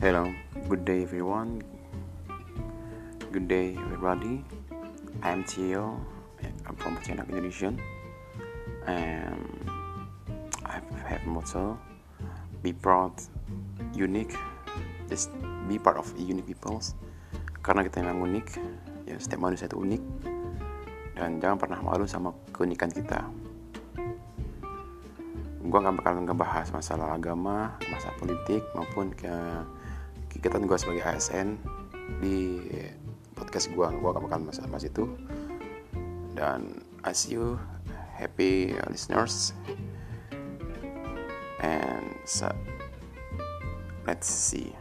Hello, good day everyone. Good day everybody. I'm Tio. I'm from Pontianak, Indonesia. And I have motto: be proud, unique. Just be part of unique peoples. Karena kita memang unik, ya setiap manusia itu unik. Dan jangan pernah malu sama keunikan kita. Gua gak bakal ngebahas masalah agama, masalah politik maupun ke kegiatan gue sebagai ASN di podcast gue gue gak bakal masalah mas itu. Dan as you happy listeners. And so, let's see